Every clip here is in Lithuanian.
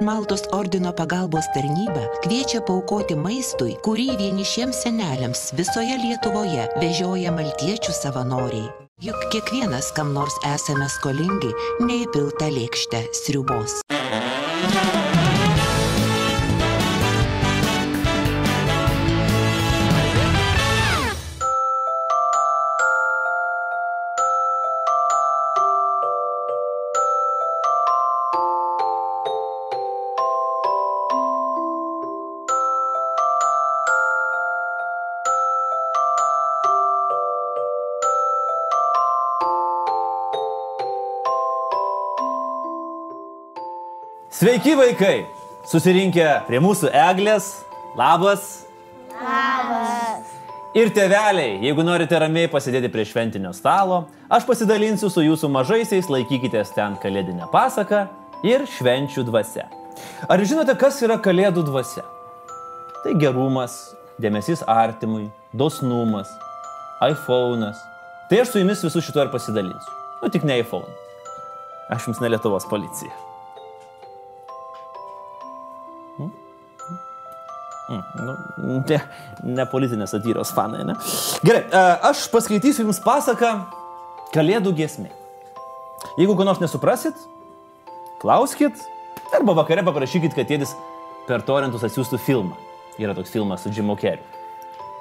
Maltos ordino pagalbos tarnyba kviečia paukoti maistui, kurį vienišiems seneliams visoje Lietuvoje vežioja maltiečių savanoriai. Juk kiekvienas kam nors esame skolingi neįpiltą lėkštę sriubos. Sveiki vaikai! Susirinkę prie mūsų eglės. Labas. Labas. Ir teveliai, jeigu norite ramiai pasidėti prie šventinio stalo, aš pasidalinsiu su jūsų mažaisiais, laikykitės ten kalėdinę pasaką ir švenčių dvasia. Ar žinote, kas yra kalėdų dvasia? Tai gerumas, dėmesys artimui, dosnumas, iPhone'as. Tai aš su jumis visų šito ir pasidalinsiu. Nu tik ne iPhone. Aš jums ne Lietuvos policija. Mm, nu, ne, ne politinės satyros fanai, ne? Gerai, e, aš paskaitysiu jums pasaką Kalėdų giesmė. Jeigu ko nors nesuprasit, klauskit arba vakare paprašykit, kad tėdis per torentus atsiųstų filmą. Yra toks filmas su Jim Carrey.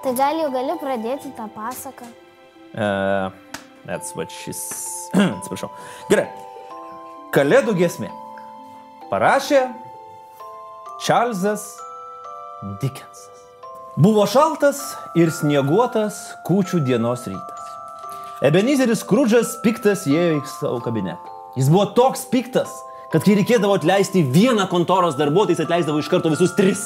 Tai gal jau gali pradėti tą pasaką? Uh, that's what she's... Atsiprašau. Gerai. Kalėdų giesmė. Parašė Čarlzas Dickensas. Buvo šaltas ir snieguotas kūčių dienos rytas. Ebenizeris Krudžas piktas įėjo į savo kabinetą. Jis buvo toks piktas, kad kai reikėdavo atleisti vieną kontoros darbuotoją, jis atleisdavo iš karto visus tris.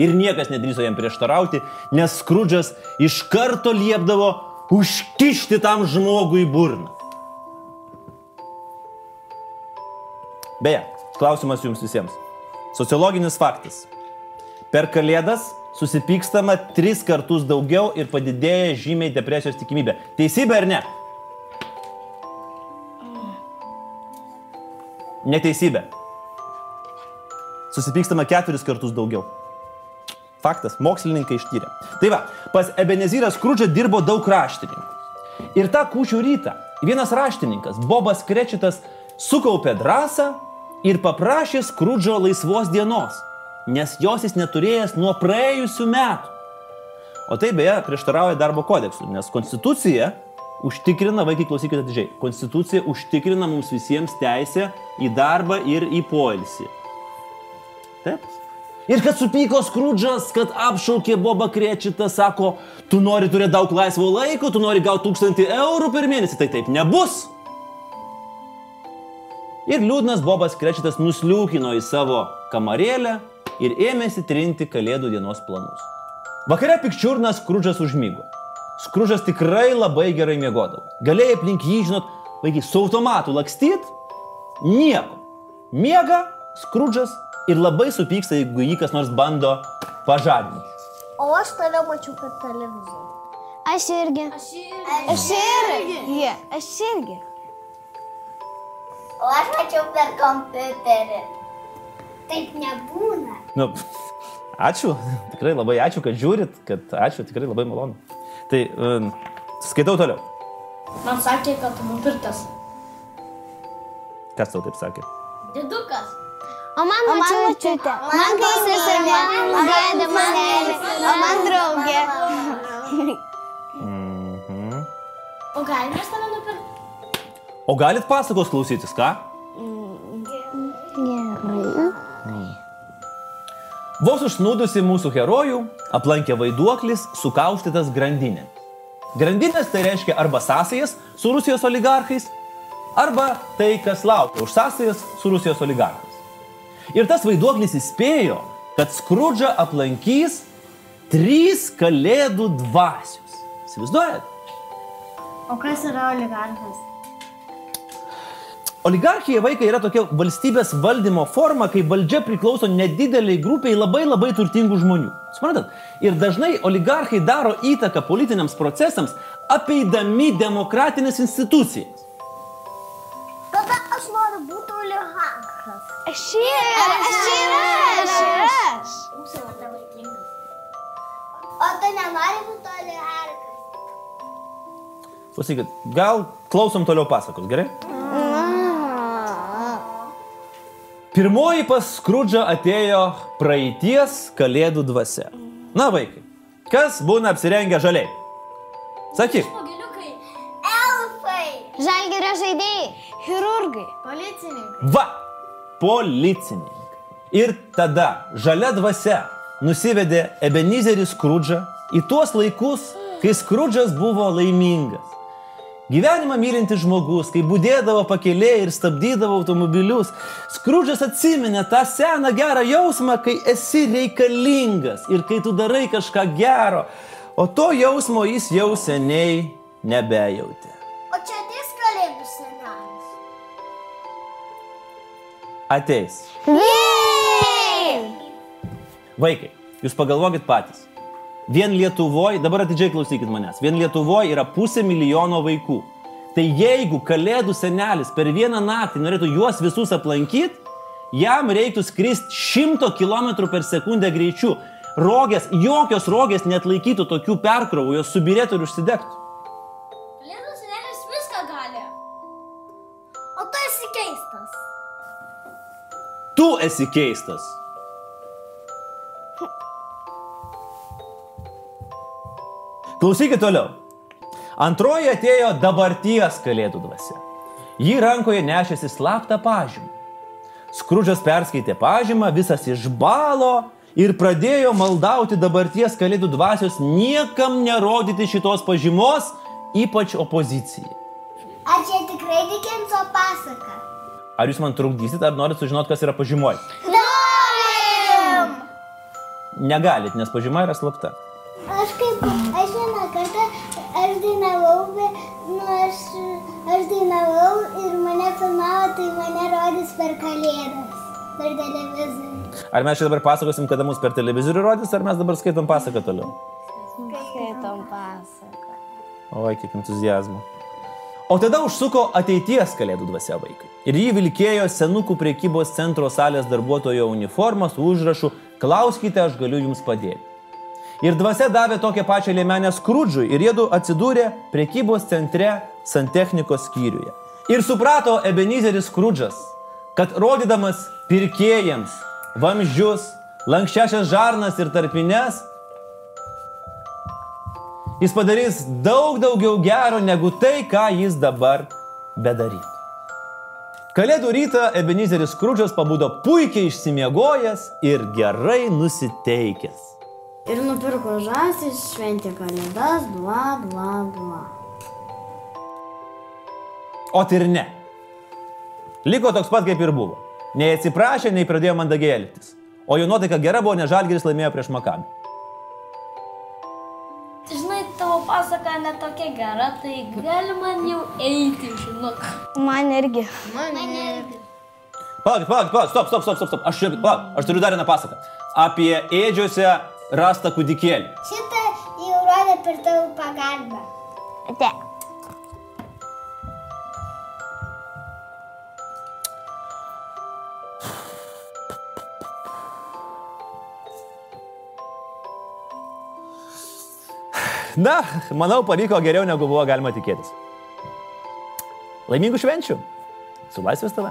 Ir niekas nedrįso jam prieštarauti, nes Skrudžas iš karto liepdavo užkišti tam žmogui burną. Beje, klausimas jums visiems. Sociologinis faktas. Per kalėdas susipykstama tris kartus daugiau ir padidėja žymiai depresijos tikimybė. Teisybė ar ne? Neteisybė. Susipykstama keturis kartus daugiau. Faktas, mokslininkai ištyrė. Tai va, pas Ebenezyras Krūdžia dirbo daug raštininkų. Ir tą kūčių rytą vienas raštininkas, Bobas Krečitas, sukaupė drąsą ir paprašė Skrudžo laisvos dienos, nes jos jis neturėjęs nuo praėjusių metų. O tai beje prieštarauja darbo kodeksui, nes konstitucija užtikrina, vaikai klausykite atidžiai, konstitucija užtikrina mums visiems teisę į darbą ir į poilsį. Taip. Ir kad supyko Skrudžas, kad apšaukė Bobą Krečitą, sako, tu nori turėti daug laisvo laiko, tu nori gauti tūkstantį eurų per mėnesį, tai taip nebus. Ir liūdnas Bobas Krečitas nusliūkino į savo kamarėlę ir ėmėsi trinti kalėdų dienos planus. Vakare pikčiurnas Skrudžas užmygo. Skružas tikrai labai gerai miegodavo. Galėjai aplink jį, žinot, vaikai, su automatu lakstyt? Nieko. Miega Skrudžas ir labai supyksta, jeigu jį kas nors bando pažadinti. O aš tave mačiau per televizorių. Aš irgi. Aš irgi. Aš irgi. Aš irgi. O aš mačiau per kompiuterį. Taip nebūna. Nu, ačiū, tikrai labai ačiū, kad žiūrit, kad ačiū, tikrai labai malonu. Tai um, skaitau toliau. Man sakė, kad tu nupirktas. Kas tau taip sakė? Didukas. O man mačiutė. Man kai seserė. Man dėdė, man dėdė. O man draugė. Mhm. O galime mes tave nupirkti? O galit pasakos klausytis, ką? Vos užsnūdusi mūsų herojų aplankė vaiduoklis sukaustytas grandinė. Grandinės tai reiškia arba sąsajas su Rusijos oligarchais, arba tai, kas laukia už sąsajas su Rusijos oligarchais. Ir tas vaiduoklis įspėjo, kad Skrudžą aplankys trys kalėdų dvasios. Įsivaizduojat? O kas yra oligarchas? Oligarchija vaikai yra tokia valstybės valdymo forma, kai valdžia priklauso nedideliai grupiai labai labai turtingų žmonių. Suprantat? Ir dažnai oligarchai daro įtaką politiniams procesams, apeidami demokratinės institucijas. Tada aš noriu būti oligarchas. Aš ir, aš ir, aš ir, aš. Mūsų labai vaikingas. O tu nenori būti oligarkas? Klausykit, gal klausom toliau pasakos, gerai? Pirmoji pas Skrudžą atėjo praeities kalėdų dvasia. Na vaikai, kas būna apsirengę žaliai? Sakyk, Pagiliukai. Elfai! Žalgerio žaidėjai, chirurgai. Policininkai. va, policininkai. Ir tada žalia dvasia nusivedė Ebenizerį Skrudžą į tuos laikus, kai Skrudžas buvo laimingas. Gyvenimą mylintis žmogus, kai būdėdavo pakelė ir stabdydavo automobilius, Skrudžas atsiminė tą seną gerą jausmą, kai esi reikalingas ir kai tu darai kažką gero, o to jausmo jis jau seniai nebejautė. O čia ateis kalėdų senelis. Ateis. Jej! Vaikai, jūs pagalvokit patys. Vien Lietuvoje, dabar atidžiai klausykit manęs, vien Lietuvoje yra pusė milijono vaikų. Tai jeigu kalėdų senelis per vieną naktį norėtų juos visus aplankyti, jam reiktų skristi 100 km per sekundę greičiu. Rogės, jokios rogės net laikytų tokių perkrovų, jos subirėtų ir užsidegtų. Kalėdų senelis viską gali. O tu esi keistas. Tu esi keistas. Klausykit toliau. Antroji atėjo dabarties kalėdų dvasia. Ji rankoje nešėsi slaptą pažymą. Skrudžas perskaitė pažymą, visas išbalo ir pradėjo maldauti dabarties kalėdų dvasios niekam nerodyti šitos pažymos, ypač opozicijai. Ar čia tikrai Dikenso pasaka? Ar jūs man trukdysit, ar norit sužinoti, kas yra pažymoj? Norim! Negalit, nes pažyma yra slapta. Aš kaip, aš vieną kartą, aš dainavau, bet, nu, aš, aš dainavau ir mane filmavo, tai mane rodys per kalėdas, per televizorių. Ar mes čia dabar pasakosim, kada mus per televizorių rodys, ar mes dabar skaitom pasaką toliau? Skaitom pasaką. Oi, kiek entuzijazmo. O tada užsuko ateities kalėdų dvasia vaikai. Ir jį vilkėjo senukų priekybos centro salės darbuotojo uniformą su užrašu Klauskite, aš galiu jums padėti. Ir dvasia davė tokią pačią liemenę skrudžui ir jėdu atsidūrė priekybos centre santechnikos skyriuje. Ir suprato Ebenizeris skrudžas, kad rodydamas pirkėjams vamzdžius, lankščiasias žarnas ir tarpines, jis padarys daug daugiau gero negu tai, ką jis dabar bedarytų. Kalėdų rytą Ebenizeris Skrudžas pabudo puikiai išsimiegojęs ir gerai nusiteikęs. Ir nupirko žąsis, šventė kalėdas, bla, bla, bla. O tai ir ne. Liko toks pat kaip ir buvo. Nei atsiprašė, nei pradėjo mandagiai elgtis. O jo nuotaika gera buvo, nes Žalgiris laimėjo prieš Makabį. Žinai, tavo pasaka netokia gera, tai galima jau eiti, žinok. Man irgi. Palaukit, palaukit, palaukit, stop, stop, stop, stop, stop. Aš, palauk, aš turiu dar vieną pasaką. Apie ėdžiuose rastą kūdikėlį. Šitą jau rodė per tavo pagalbą. Te. Na, manau, pavyko geriau negu buvo galima tikėtis. Laimingų švenčių. Su laisvės tave.